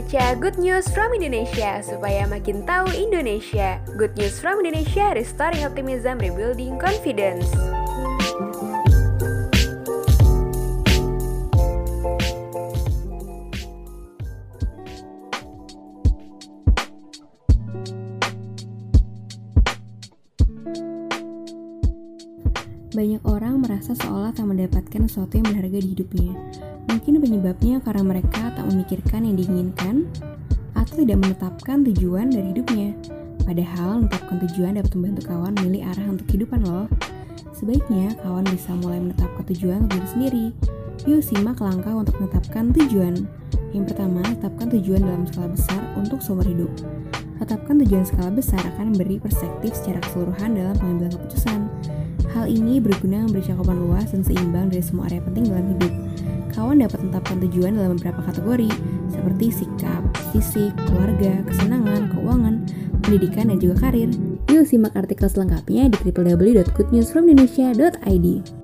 Baca Good News from Indonesia supaya makin tahu Indonesia. Good News from Indonesia, restoring optimism, rebuilding confidence. Banyak orang merasa seolah tak mendapatkan sesuatu yang berharga di hidupnya. Mungkin penyebabnya karena mereka tak memikirkan yang diinginkan atau tidak menetapkan tujuan dari hidupnya. Padahal menetapkan tujuan dapat membantu kawan memilih arah untuk kehidupan loh. Sebaiknya kawan bisa mulai menetapkan tujuan untuk diri sendiri. Yuk simak langkah untuk menetapkan tujuan. Yang pertama, tetapkan tujuan dalam skala besar untuk seumur hidup. Tetapkan tujuan skala besar akan memberi perspektif secara keseluruhan dalam pengambilan keputusan. Hal ini berguna memberi cakupan luas dan seimbang dari semua area penting dalam hidup. Kawan dapat menetapkan tujuan dalam beberapa kategori, seperti sikap, fisik, keluarga, kesenangan, keuangan, pendidikan, dan juga karir. Yuk simak artikel selengkapnya di www.goodnewsfromindonesia.id.